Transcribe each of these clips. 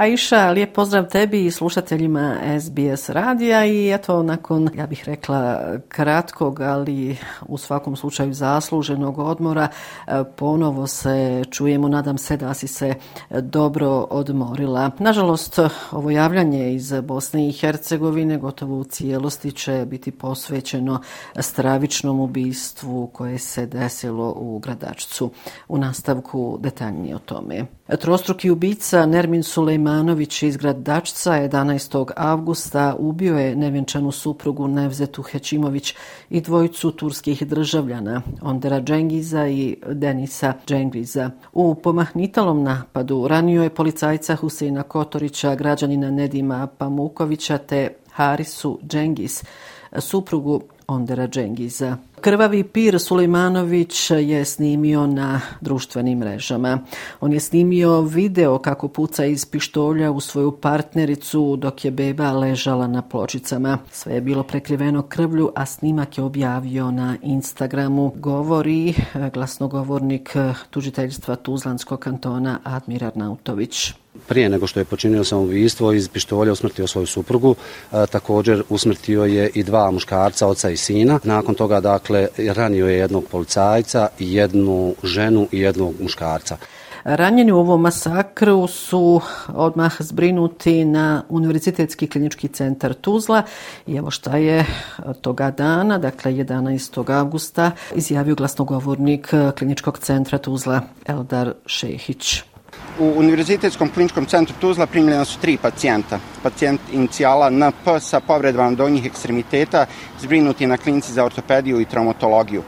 Aisha, lijep pozdrav tebi i slušateljima SBS radija i eto nakon, ja bih rekla, kratkog, ali u svakom slučaju zasluženog odmora, e, ponovo se čujemo, nadam se da si se dobro odmorila. Nažalost, ovo javljanje iz Bosne i Hercegovine gotovo u cijelosti će biti posvećeno stravičnom ubistvu koje se desilo u Gradačcu. U nastavku detaljnije o tome. Trostruki ubica Nermin Sulejmanović iz Gradačca 11. avgusta ubio je nevjenčanu suprugu Nevzetu Hećimović i dvojicu turskih državljana Ondera Džengiza i Denisa Džengiza. U pomahnitalom napadu ranio je policajca Huseina Kotorića, građanina Nedima Pamukovića te Harisu Džengis, suprugu Ondera Džengiza. Krvavi Pir Sulejmanović je snimio na društvenim mrežama. On je snimio video kako puca iz pištolja u svoju partnericu dok je beba ležala na pločicama. Sve je bilo prekriveno krvlju, a snimak je objavio na Instagramu. Govori glasnogovornik tužiteljstva Tuzlanskog kantona Admirar Nautović prije nego što je počinio samoubistvo iz pištolja usmrtio svoju suprugu. E, također usmrtio je i dva muškarca, oca i sina. Nakon toga, dakle, ranio je jednog policajca, jednu ženu i jednog muškarca. Ranjeni u ovom masakru su odmah zbrinuti na Univerzitetski klinički centar Tuzla i evo šta je toga dana, dakle 11. augusta, izjavio glasnogovornik kliničkog centra Tuzla Eldar Šehić. U Univerzitetskom kliničkom centru Tuzla primljena su tri pacijenta. Pacijent inicijala NP sa povredbama donjih ekstremiteta zbrinuti na klinici za ortopediju i traumatologiju.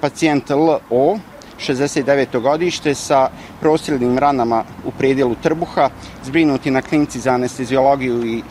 Pacijent LO, 69. godište sa prosilnim ranama u predjelu trbuha, zbrinuti na klinici za anestezijologiju i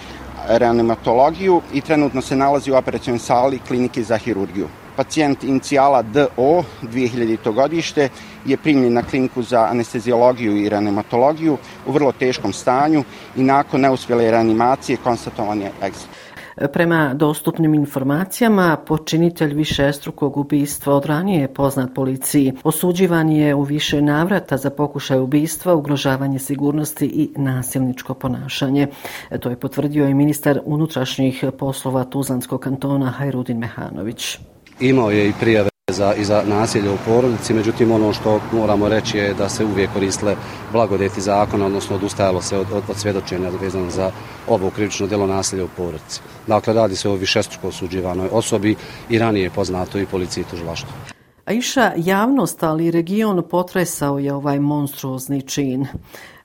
reanimatologiju i trenutno se nalazi u operacijnoj sali klinike za hirurgiju pacijent inicijala DO, 2000. godište, je primljen na kliniku za anestezijologiju i reanimatologiju u vrlo teškom stanju i nakon neuspjele reanimacije konstatovan je exit. Prema dostupnim informacijama, počinitelj višestrukog ubistva od ranije je poznat policiji. Osuđivan je u više navrata za pokušaj ubistva, ugrožavanje sigurnosti i nasilničko ponašanje. To je potvrdio i ministar unutrašnjih poslova Tuzlanskog kantona Hajrudin Mehanović imao je i prijave za, i za nasilje u porodici, međutim ono što moramo reći je da se uvijek koristile blagodeti zakona, odnosno odustajalo se od, od, od svjedočenja vezano za ovo krivično djelo nasilja u porodici. Dakle, radi se o višestruko osuđivanoj osobi i ranije poznato i policiji tužilaštvo. A iša javnost, ali region potresao je ovaj monstruozni čin.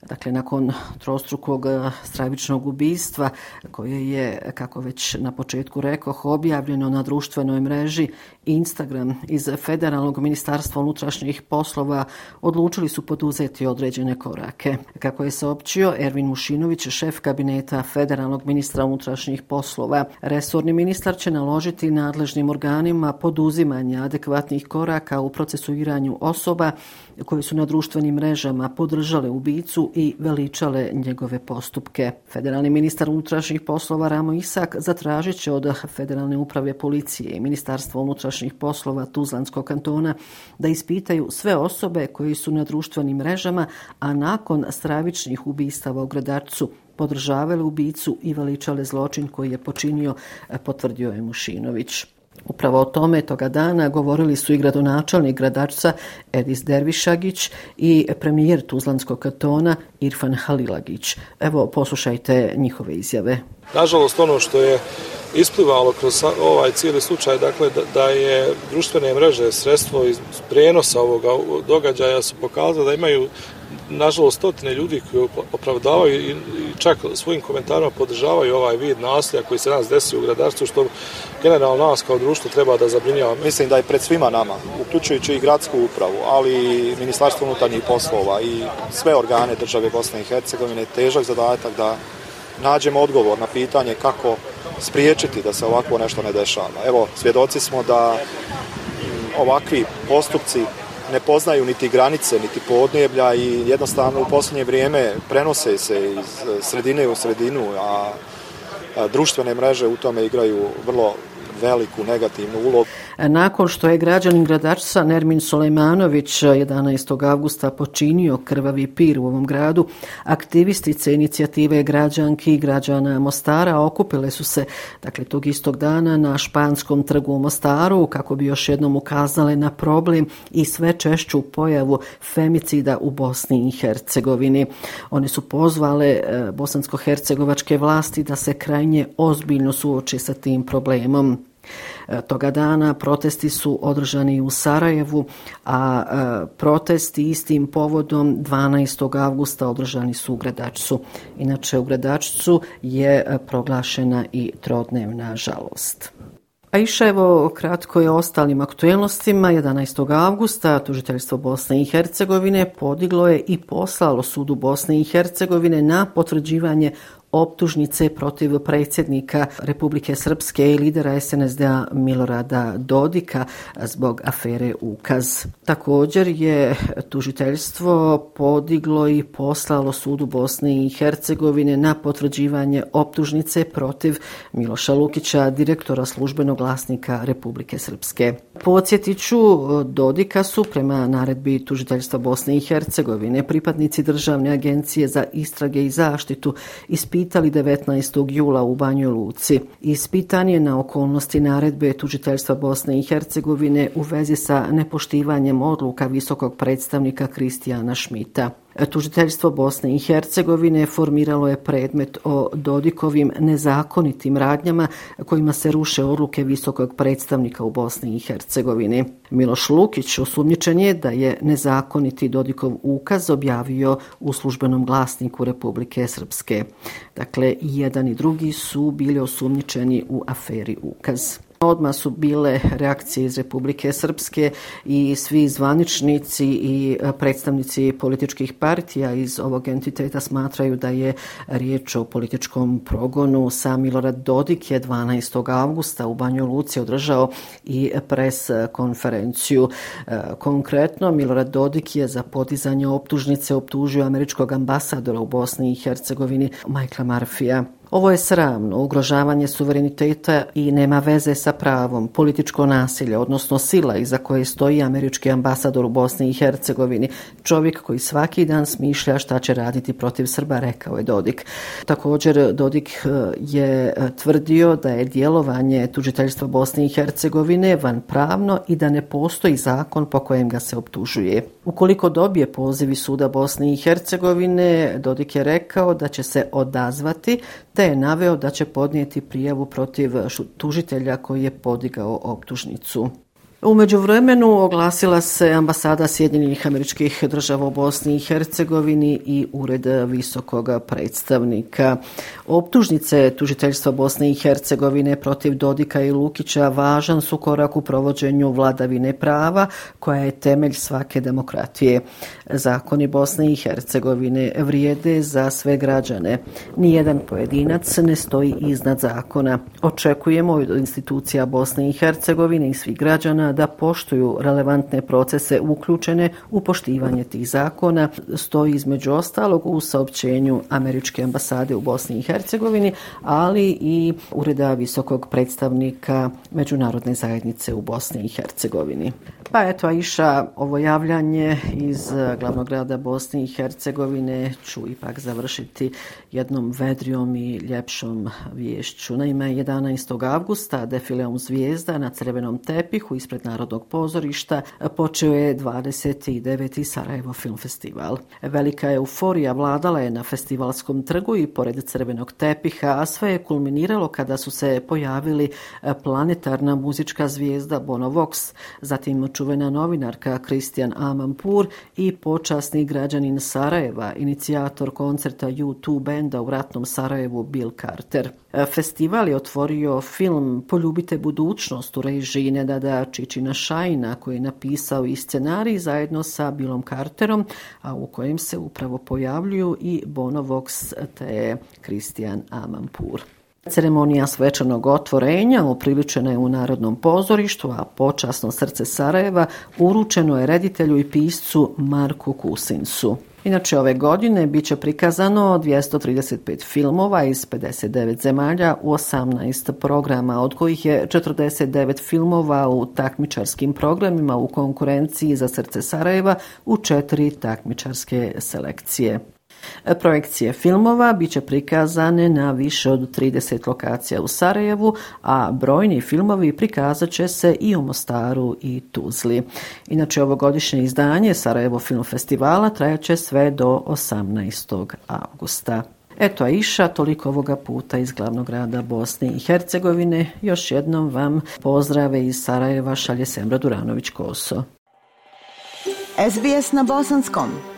Dakle, nakon trostrukog eh, stravičnog ubistva koje je, kako već na početku rekao, objavljeno na društvenoj mreži Instagram iz Federalnog ministarstva unutrašnjih poslova odlučili su poduzeti određene korake. Kako je saopćio Ervin Mušinović, šef kabineta Federalnog ministra unutrašnjih poslova, resorni ministar će naložiti nadležnim organima poduzimanje adekvatnih koraka u procesuiranju osoba koje su na društvenim mrežama podržale ubicu i veličale njegove postupke. Federalni ministar unutrašnjih poslova Ramo Isak zatražit će od Federalne uprave policije i Ministarstva unutrašnjih poslova Tuzlanskog kantona da ispitaju sve osobe koji su na društvenim mrežama, a nakon stravičnih ubistava u Gradarcu podržavale ubicu i veličale zločin koji je počinio, eh, potvrdio je Mušinović. Upravo o tome toga dana govorili su i gradonačelnik gradačca Edis Dervišagić i premijer Tuzlanskog katona Irfan Halilagić. Evo, poslušajte njihove izjave. Nažalost, ono što je isplivalo kroz ovaj cijeli slučaj, dakle, da, da je društvene mreže sredstvo iz prenosa ovoga događaja su pokazali da imaju nažalost stotine ljudi koji opravdavaju i čak svojim komentarima podržavaju ovaj vid nasilja koji se nas desi u gradarstvu, što generalno nas kao društvo treba da zabrinjava. Mislim da je pred svima nama, uključujući i gradsku upravu, ali i Ministarstvo unutarnjih poslova i sve organe države Bosne i Hercegovine, težak zadatak da nađemo odgovor na pitanje kako spriječiti da se ovako nešto ne dešava. Evo, svjedoci smo da ovakvi postupci ne poznaju niti granice, niti podneblja i jednostavno u posljednje vrijeme prenose se iz e, sredine u sredinu, a društvene mreže u tome igraju vrlo veliku negativnu ulogu. E, nakon što je građanin gradačca Nermin Solejmanović 11. E, augusta počinio krvavi pir u ovom gradu, aktivistice inicijative građanki i građana Mostara okupile su se dakle, tog istog dana na Španskom trgu u Mostaru kako bi još jednom ukazale na problem i sve češću pojavu femicida u Bosni i Hercegovini. One su pozvale e, bosansko-hercegovačke vlasti da se krajnje ozbiljno suoči sa tim problemom. E, toga dana protesti su održani u Sarajevu, a e, protesti istim povodom 12. avgusta održani su u Gradačcu. Inače, u Gradačcu je e, proglašena i trodnevna žalost. A iša evo kratko je o ostalim aktuelnostima. 11. avgusta tužiteljstvo Bosne i Hercegovine podiglo je i poslalo sudu Bosne i Hercegovine na potvrđivanje optužnice protiv predsjednika Republike Srpske i lidera SNSD-a Milorada Dodika zbog afere Ukaz. Također je tužiteljstvo podiglo i poslalo sudu Bosne i Hercegovine na potvrđivanje optužnice protiv Miloša Lukića, direktora službenog glasnika Republike Srpske. Podsjetiću, Dodika su prema naredbi tužiteljstva Bosne i Hercegovine pripadnici Državne agencije za istrage i zaštitu ispitali ispitali 19. jula u Banjoj Luci. Ispitan je na okolnosti naredbe tužiteljstva Bosne i Hercegovine u vezi sa nepoštivanjem odluka visokog predstavnika Kristijana Šmita. Tužiteljstvo Bosne i Hercegovine formiralo je predmet o Dodikovim nezakonitim radnjama kojima se ruše odluke visokog predstavnika u Bosni i Hercegovini. Miloš Lukić osumnjičen je da je nezakoniti Dodikov ukaz objavio u službenom glasniku Republike Srpske. Dakle, i jedan i drugi su bili osumnjičeni u aferi ukaz. Odmah su bile reakcije iz Republike Srpske i svi zvaničnici i e, predstavnici političkih partija iz ovog entiteta smatraju da je riječ o političkom progonu. Sam Milorad Dodik je 12. augusta u Banju Luci održao i pres konferenciju. E, konkretno, Milorad Dodik je za podizanje optužnice optužio američkog ambasadora u Bosni i Hercegovini, Michaela Marfija. Ovo je sramno, ugrožavanje suvereniteta i nema veze sa pravom, političko nasilje, odnosno sila iza koje stoji američki ambasador u Bosni i Hercegovini, čovjek koji svaki dan smišlja šta će raditi protiv Srba, rekao je Dodik. Također, Dodik eh, je eh, tvrdio da je djelovanje tužiteljstva Bosne i Hercegovine van pravno i da ne postoji zakon po kojem ga se optužuje. Ukoliko dobije pozivi suda Bosne i Hercegovine, Dodik je rekao da će se odazvati te je naveo da će podnijeti prijavu protiv tužitelja koji je podigao optužnicu. Umeđu vremenu oglasila se ambasada Sjedinjenih američkih država u Bosni i Hercegovini i ured visokog predstavnika. Optužnice tužiteljstva Bosne i Hercegovine protiv Dodika i Lukića važan su korak u provođenju vladavine prava koja je temelj svake demokratije. Zakoni Bosne i Hercegovine vrijede za sve građane. Nijedan pojedinac ne stoji iznad zakona. Očekujemo od institucija Bosne i Hercegovine i svih građana da poštuju relevantne procese uključene u poštivanje tih zakona, stoji između ostalog u saopćenju Američke ambasade u Bosni i Hercegovini, ali i Ureda visokog predstavnika Međunarodne zajednice u Bosni i Hercegovini. Pa eto, Aisha, ovo javljanje iz e, glavnog grada Bosne i Hercegovine ću ipak završiti jednom vedrijom i ljepšom vješću. Naime, 11. avgusta defileom zvijezda na crvenom tepihu ispred Narodnog pozorišta počeo je 29. Sarajevo Film Festival. Velika euforija vladala je na festivalskom trgu i pored crvenog tepiha, a sve je kulminiralo kada su se pojavili e, planetarna muzička zvijezda Bono Vox, zatim čuvena novinarka Kristijan Amampur i počasni građanin Sarajeva, inicijator koncerta U2 benda u ratnom Sarajevu Bill Carter. E, festival je otvorio film Poljubite budućnost u režiji Nedada Čičina Šajna koji je napisao i scenarij zajedno sa Billom Carterom, a u kojem se upravo pojavljuju i Bono Vox te Kristijan Amampur. Ceremonija svečanog otvorenja upriličena je u Narodnom pozorištu, a počasno srce Sarajeva uručeno je reditelju i piscu Marku Kusinsu. Inače, ove godine bit će prikazano 235 filmova iz 59 zemalja u 18 programa, od kojih je 49 filmova u takmičarskim programima u konkurenciji za srce Sarajeva u četiri takmičarske selekcije. E, projekcije filmova bit će prikazane na više od 30 lokacija u Sarajevu, a brojni filmovi prikazat će se i u Mostaru i Tuzli. Inače, ovogodišnje izdanje Sarajevo Film Festivala trajaće sve do 18. augusta. Eto, Aisha, toliko ovoga puta iz glavnog grada Bosne i Hercegovine. Još jednom vam pozdrave iz Sarajeva šalje Semra Duranović-Koso. SBS na Bosanskom.